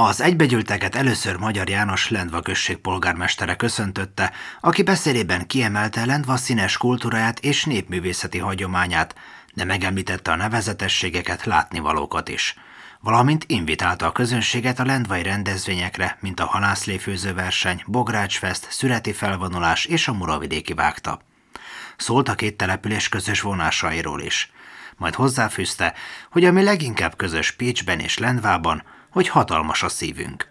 Az egybegyűlteket először Magyar János Lendva község polgármestere köszöntötte, aki beszélében kiemelte Lendva színes kultúráját és népművészeti hagyományát, de megemlítette a nevezetességeket, látnivalókat is valamint invitálta a közönséget a lendvai rendezvényekre, mint a halászléfőző verseny, Bográcsfest, szüreti felvonulás és a muravidéki vágta. Szólt a két település közös vonásairól is. Majd hozzáfűzte, hogy ami leginkább közös Pécsben és Lendvában, hogy hatalmas a szívünk.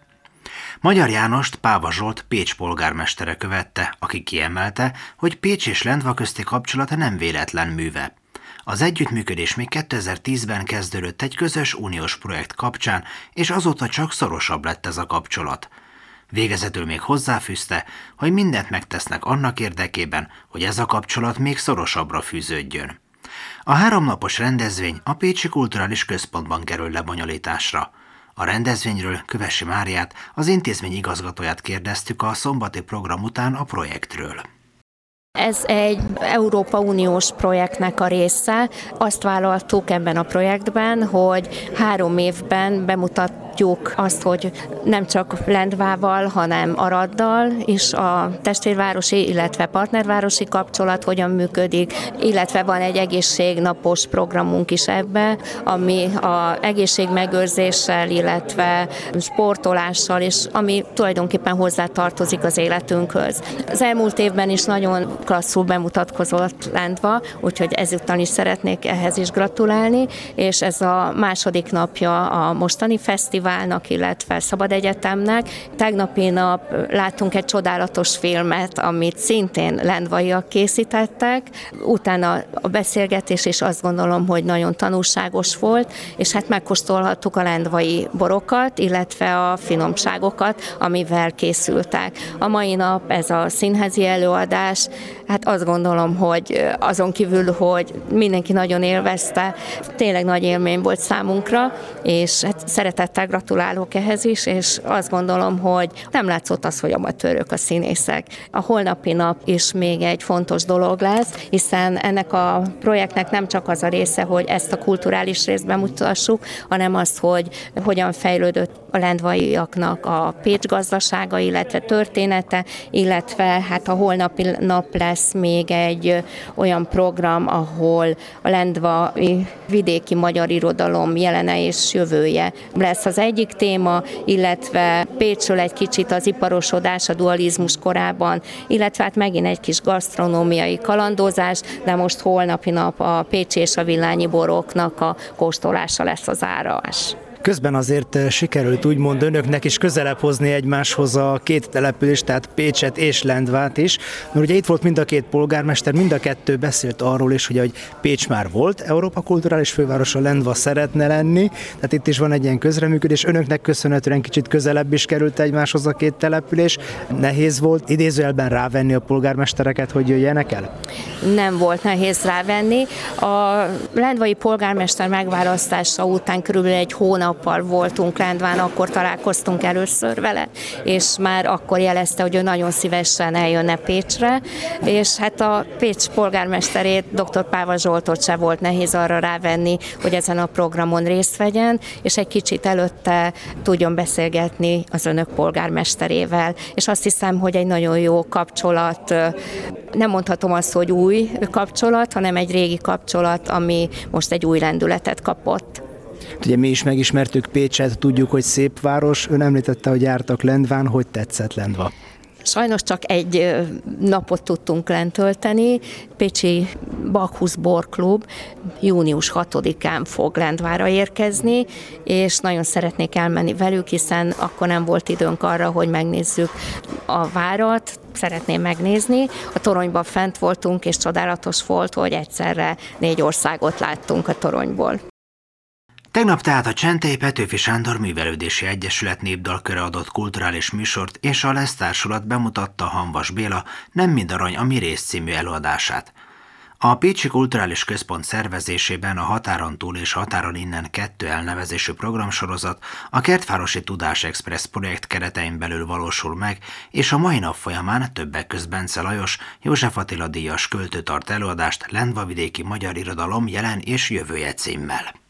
Magyar Jánost Páva Zsolt Pécs polgármestere követte, aki kiemelte, hogy Pécs és Lendva közti kapcsolata nem véletlen műve. Az együttműködés még 2010-ben kezdődött egy közös uniós projekt kapcsán, és azóta csak szorosabb lett ez a kapcsolat. Végezetül még hozzáfűzte, hogy mindent megtesznek annak érdekében, hogy ez a kapcsolat még szorosabbra fűződjön. A háromnapos rendezvény a Pécsi Kulturális Központban kerül lebonyolításra. A rendezvényről Kövesi Máriát, az intézmény igazgatóját kérdeztük a szombati program után a projektről. Ez egy Európa Uniós projektnek a része. Azt vállaltuk ebben a projektben, hogy három évben bemutat látjuk azt, hogy nem csak Lendvával, hanem Araddal is a testvérvárosi, illetve partnervárosi kapcsolat hogyan működik, illetve van egy egészségnapos programunk is ebbe, ami a egészségmegőrzéssel, illetve sportolással, és ami tulajdonképpen hozzá tartozik az életünkhöz. Az elmúlt évben is nagyon klasszul bemutatkozott Lendva, úgyhogy ezúttal is szeretnék ehhez is gratulálni, és ez a második napja a mostani fesztivál, fesztiválnak, illetve Szabad Egyetemnek. Tegnapi nap láttunk egy csodálatos filmet, amit szintén lendvaiak készítettek. Utána a beszélgetés is azt gondolom, hogy nagyon tanulságos volt, és hát megkóstolhattuk a lendvai borokat, illetve a finomságokat, amivel készültek. A mai nap ez a színházi előadás, hát azt gondolom, hogy azon kívül, hogy mindenki nagyon élvezte, tényleg nagy élmény volt számunkra, és hát szeretettel gratulálok ehhez is, és azt gondolom, hogy nem látszott az, hogy amatőrök a színészek. A holnapi nap is még egy fontos dolog lesz, hiszen ennek a projektnek nem csak az a része, hogy ezt a kulturális részt bemutassuk, hanem az, hogy hogyan fejlődött a lendvaiaknak a Pécs gazdasága, illetve története, illetve hát a holnapi nap lesz még egy olyan program, ahol a lendvai vidéki magyar irodalom jelene és jövője lesz az egyik téma, illetve Pécsről egy kicsit az iparosodás, a dualizmus korában, illetve hát megint egy kis gasztronómiai kalandozás, de most holnapi nap a Pécsi és a villányi boroknak a kóstolása lesz az árás. Közben azért eh, sikerült úgymond önöknek is közelebb hozni egymáshoz a két települést, tehát Pécset és Lendvát is, mert ugye itt volt mind a két polgármester, mind a kettő beszélt arról is, hogy, hogy Pécs már volt Európa kulturális fővárosa, Lendva szeretne lenni, tehát itt is van egy ilyen közreműködés, önöknek köszönhetően kicsit közelebb is került egymáshoz a két település. Nehéz volt idézőjelben rávenni a polgármestereket, hogy jöjjenek el? Nem volt nehéz rávenni. A lendvai polgármester megválasztása után körülbelül egy hónap nappal voltunk Lendván, akkor találkoztunk először vele, és már akkor jelezte, hogy ő nagyon szívesen eljönne Pécsre, és hát a Pécs polgármesterét, dr. Páva Zsoltot se volt nehéz arra rávenni, hogy ezen a programon részt vegyen, és egy kicsit előtte tudjon beszélgetni az önök polgármesterével, és azt hiszem, hogy egy nagyon jó kapcsolat, nem mondhatom azt, hogy új kapcsolat, hanem egy régi kapcsolat, ami most egy új lendületet kapott. Ugye mi is megismertük Pécset, tudjuk, hogy szép város. Ön említette, hogy jártak Lendván, hogy tetszett Lendva? Sajnos csak egy napot tudtunk lent tölteni. Pécsi Bakhusz Borklub június 6-án fog Lendvára érkezni, és nagyon szeretnék elmenni velük, hiszen akkor nem volt időnk arra, hogy megnézzük a várat, szeretném megnézni. A toronyban fent voltunk, és csodálatos volt, hogy egyszerre négy országot láttunk a toronyból. Tegnap tehát a Csentei Petőfi Sándor Művelődési Egyesület népdalköre adott kulturális műsort, és a Lesz Társulat bemutatta Hanvas Béla Nem mind arany a rész című előadását. A Pécsi Kulturális Központ szervezésében a Határon túl és Határon innen kettő elnevezésű programsorozat a Kertvárosi Tudás Express projekt keretein belül valósul meg, és a mai nap folyamán többek között Bence Lajos, József Attila díjas költő tart előadást Lendvavidéki magyar irodalom jelen és jövője címmel.